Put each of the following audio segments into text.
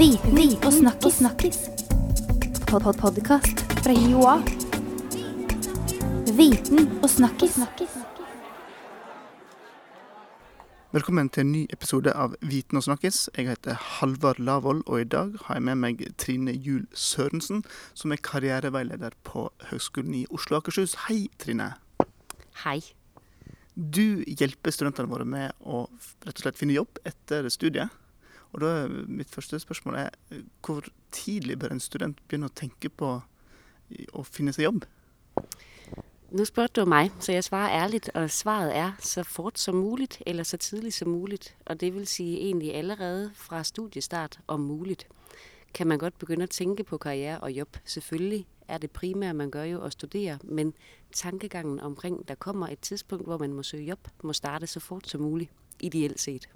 Viten og snakkis. snakkis. Pod -pod Podkast fra Joa. Viten og snakkis. Velkommen til en ny episode av Viten og snakkes. Jeg heter Halvard Lavoll, og i dag har jeg med meg Trine Juel Sørensen, som er karriereveileder på Høgskolen i Oslo og Akershus. Hei, Trine. Hei. Du hjelper studentene våre med å rett og slett finne jobb etter studiet. Og da er mitt første spørsmål er eh, hvor tidlig bør en student begynne å tenke på eh, å finne seg jobb? Nu spurgte du mig, så jeg svarer ærligt, og svaret er så fort som muligt, eller så tidligt som muligt. Og det vil sige egentlig allerede fra studiestart om muligt. Kan man godt begynde at tænke på karriere og job. Selvfølgelig er det primære, man gør jo at studere, men tankegangen omkring, der kommer et tidspunkt, hvor man må søge job, må starte så fort som muligt, ideelt set.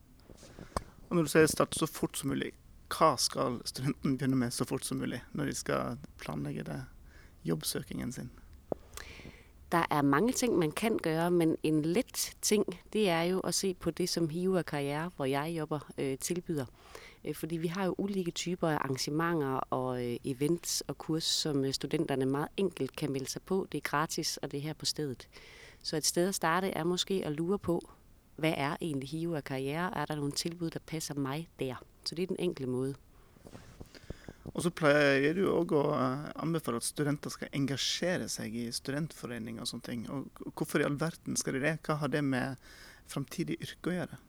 Og når du sier start så fort som mulig, hva skal studenten begynne med så fort som mulig når de skal planlegge det, jobbsøkingen sin? Der er mange ting, man kan gøre, men en let ting, det er jo at se på det, som Hiva Karriere, hvor jeg jobber, øh, tilbyder. Øh, fordi vi har jo ulike typer af arrangementer og øh, events og kurs, som øh, studenterne meget enkelt kan melde sig på. Det er gratis, og det er her på stedet. Så et sted at starte er måske at lure på, hvad er egentlig Hive og Karriere? Er der nogle tilbud, der passer mig der? Så det er den enkle måde. Og så pleier du òg å eh, anbefale at studenter skal engasjere seg i studentforeninger og sånne ting. Og hvorfor i all verden skal de det? Hva har det med framtidig yrke å gjøre?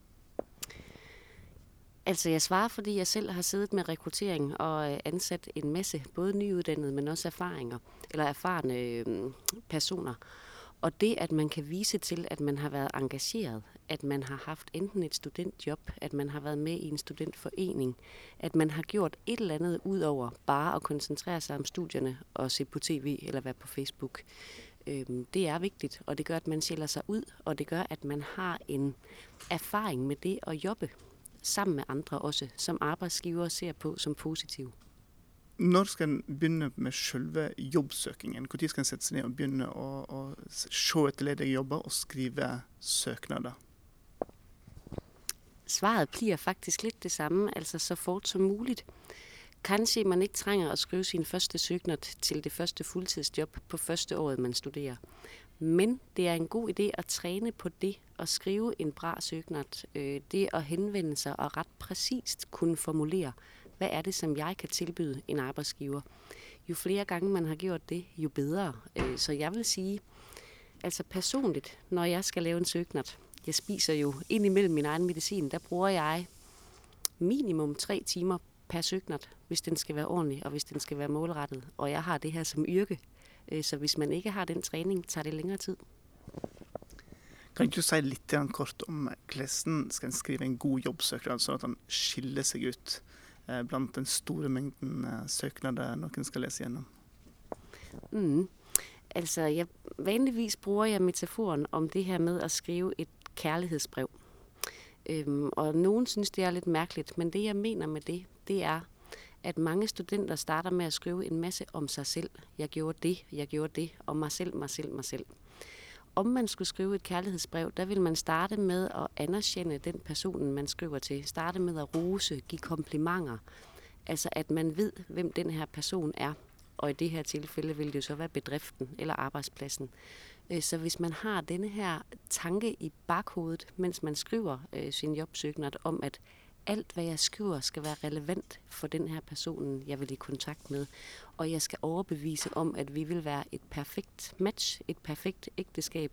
Altså, jeg svarer, fordi jeg selv har siddet med rekruttering og øh, ansat en masse, både nyuddannede, men også erfaringer, eller erfarne øh, personer. Og det, at man kan vise til, at man har været engageret, at man har haft enten et studentjob, at man har været med i en studentforening, at man har gjort et eller andet ud over bare at koncentrere sig om studierne og se på tv eller være på Facebook. Øhm, det er vigtigt, og det gør, at man skiller sig ud, og det gør, at man har en erfaring med det at jobbe sammen med andre også, som arbejdsgiver ser på som positiv. Når skal en begynne med selve jobbsøkingen? Når skal en sette seg ned og begynne å, å se etter ledige jobber og skrive søknader? Svaret bliver faktisk lidt det samme, altså så fort som muligt. Kanskje man ikke trænger at skrive sin første søgnad til det første fuldtidsjob på første året, man studerer. Men det er en god idé at træne på det og skrive en bra søgnad. Øh, det at henvende sig og ret præcist kunne formulere, hvad er det, som jeg kan tilbyde en arbejdsgiver. Jo flere gange man har gjort det, jo bedre. Øh, så jeg vil sige, altså personligt, når jeg skal lave en søgnad, jeg spiser jo ind imellem min egen medicin, der bruger jeg minimum tre timer per søgnad, hvis den skal være ordentlig og hvis den skal være målrettet. Og jeg har det her som yrke, øh, så hvis man ikke har den træning, tager det længere tid. Kan du si litt kort om hvordan skal en skrive en god jobbsøknad, sånn at han skiller seg ut Eh, blant den store mengden eh, søknader noen skal lese gjennom? Mm. Altså, jeg, vanligvis bruger jeg metaforen om det her med at skrive et kærlighedsbrev. Øhm, og nogen synes, det er lidt mærkeligt, men det jeg mener med det, det er, at mange studenter starter med at skrive en masse om sig selv. Jeg gjorde det, jeg gjorde det, om mig selv, mig selv, mig selv. Om man skulle skrive et kærlighedsbrev, der vil man starte med at anerkende den person, man skriver til. Starte med at rose, give komplimenter. Altså at man ved, hvem den her person er. Og i det her tilfælde vil det jo så være bedriften eller arbejdspladsen. Øh, så hvis man har denne her tanke i bakhovedet, mens man skriver øh, sin jobsøgnad om, at alt hvad jeg skriver skal være relevant for den her person, jeg vil i kontakt med. Og jeg skal overbevise om, at vi vil være et perfekt match, et perfekt ægteskab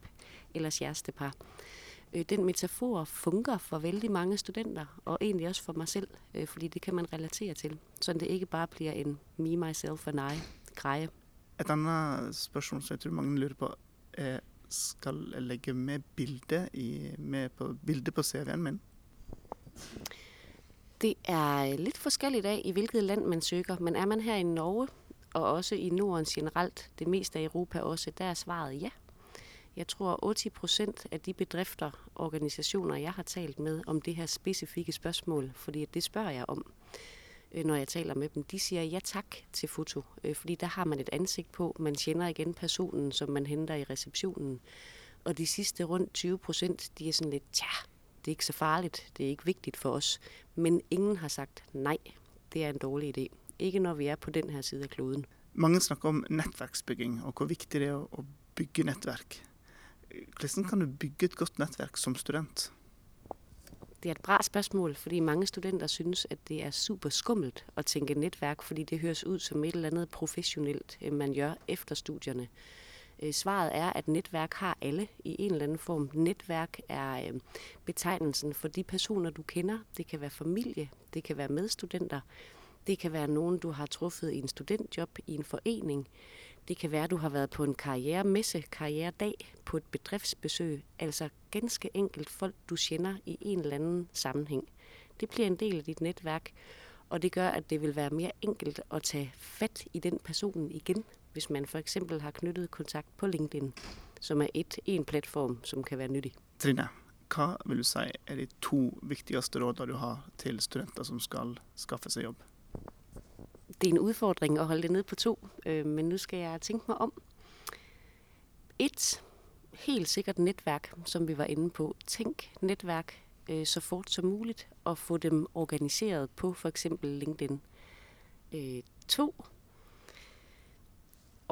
eller kærestepar. Øh, den metafor fungerer for vældig mange studenter, og egentlig også for mig selv, øh, fordi det kan man relatere til. Så det ikke bare bliver en me, myself and I greje. Et andet spørgsmål, som jeg tror mange lurer på, er skal jeg lægge med bilde, i, med på, bilde på CV'en min? Det er øh, lidt forskelligt af, i hvilket land man søger, men er man her i Norge, og også i Norden generelt, det meste af Europa også, der er svaret ja. Jeg tror 80 procent af de bedrifter, organisationer, jeg har talt med om det her specifikke spørgsmål, fordi det spørger jeg om, øh, når jeg taler med dem, de siger ja tak til foto, øh, fordi der har man et ansigt på, man kender igen personen, som man henter i receptionen. Og de sidste rundt 20 procent, de er sådan lidt, tja, det er ikke så farligt, det er ikke vigtigt for os. Men ingen har sagt nej. det er en dårlig idé. Ikke når vi er på den her side af kloden. Mange snakker om nettverksbygging og hvor viktig det er å bygge nettverk. Hvordan kan du bygge et godt nettverk som student? Det er et bra spørgsmål, fordi mange studenter synes, at det er super skummelt at tænke netværk, fordi det høres ud som et eller andet professionelt, øh, man gør efter studierne. Øh, svaret er, at netværk har alle i en eller anden form. Netværk er øh, betegnelsen for de personer, du kender. Det kan være familie, det kan være medstudenter, det kan være nogen, du har truffet i en studentjob, i en forening. Det kan være, at du har været på en karrieremesse, karrieredag, på et bedriftsbesøg. Altså ganske enkelt folk, du kender i en eller anden sammenhæng. Det bliver en del af dit netværk, og det gør, at det vil være mere enkelt at tage fat i den person igen, hvis man for eksempel har knyttet kontakt på LinkedIn, som er et, en platform, som kan være nyttig. Trine, hva vil du si er de to viktigste rådene du har til studenter som skal skaffe seg jobb? Det er en udfordring at holde det ned på to, øh, men nu skal jeg tænke mig om. Et, helt sikkert netværk, som vi var inde på. Tænk netværk øh, så fort som muligt og få dem organiseret på for eksempel LinkedIn. Øh, to,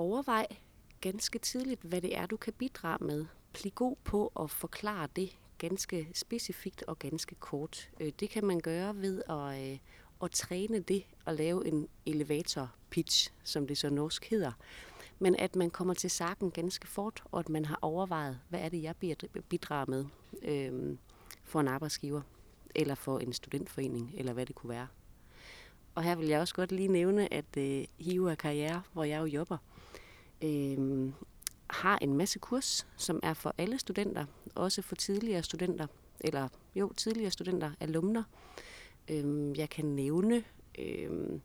overvej ganske tidligt, hvad det er, du kan bidrage med. Bliv god på at forklare det ganske specifikt og ganske kort. Øh, det kan man gøre ved at, øh, at træne det og lave en elevator pitch, som det så norsk hedder. Men at man kommer til sagen ganske fort, og at man har overvejet, hvad er det, jeg bidrager med øh, for en arbejdsgiver, eller for en studentforening, eller hvad det kunne være. Og her vil jeg også godt lige nævne, at øh, er Karriere, hvor jeg jo jobber, øh, har en masse kurs, som er for alle studenter, også for tidligere studenter, eller jo, tidligere studenter, alumner. Øh, jeg kan nævne, øh,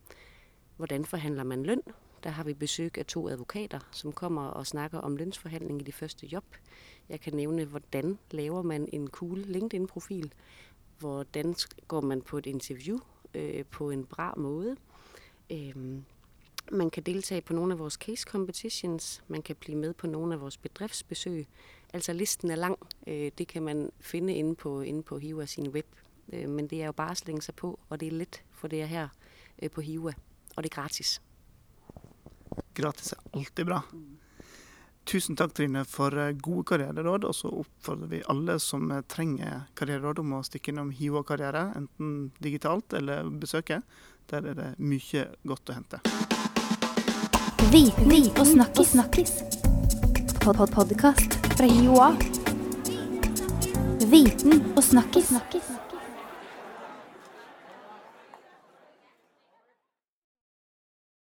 hvordan forhandler man løn. Der har vi besøg af to advokater, som kommer og snakker om lønsforhandling i de første job. Jeg kan nævne, hvordan laver man en cool LinkedIn-profil. Hvordan går man på et interview øh, på en bra måde. Øh, man kan deltage på nogle af vores case competitions. Man kan blive med på nogle af vores bedriftsbesøg. Altså listen er lang. Øh, det kan man finde inde på, inde på Hiva sin web. Øh, men det er jo bare at slænge sig på, og det er let, for det er her øh, på Hiva. Og det er gratis. Gratis er alltid bra. Tusen takk, Trine, for gode karriereråd. Og så oppfordrer vi alle som trænger trenger karriereråd om å stikke innom Hiva karriere, enten digitalt eller besøke. Der er det mye godt å hente. Viten og snakkis. snakkis. Pod -pod Podkast fra Joa. Viten og snakkis. snakkis.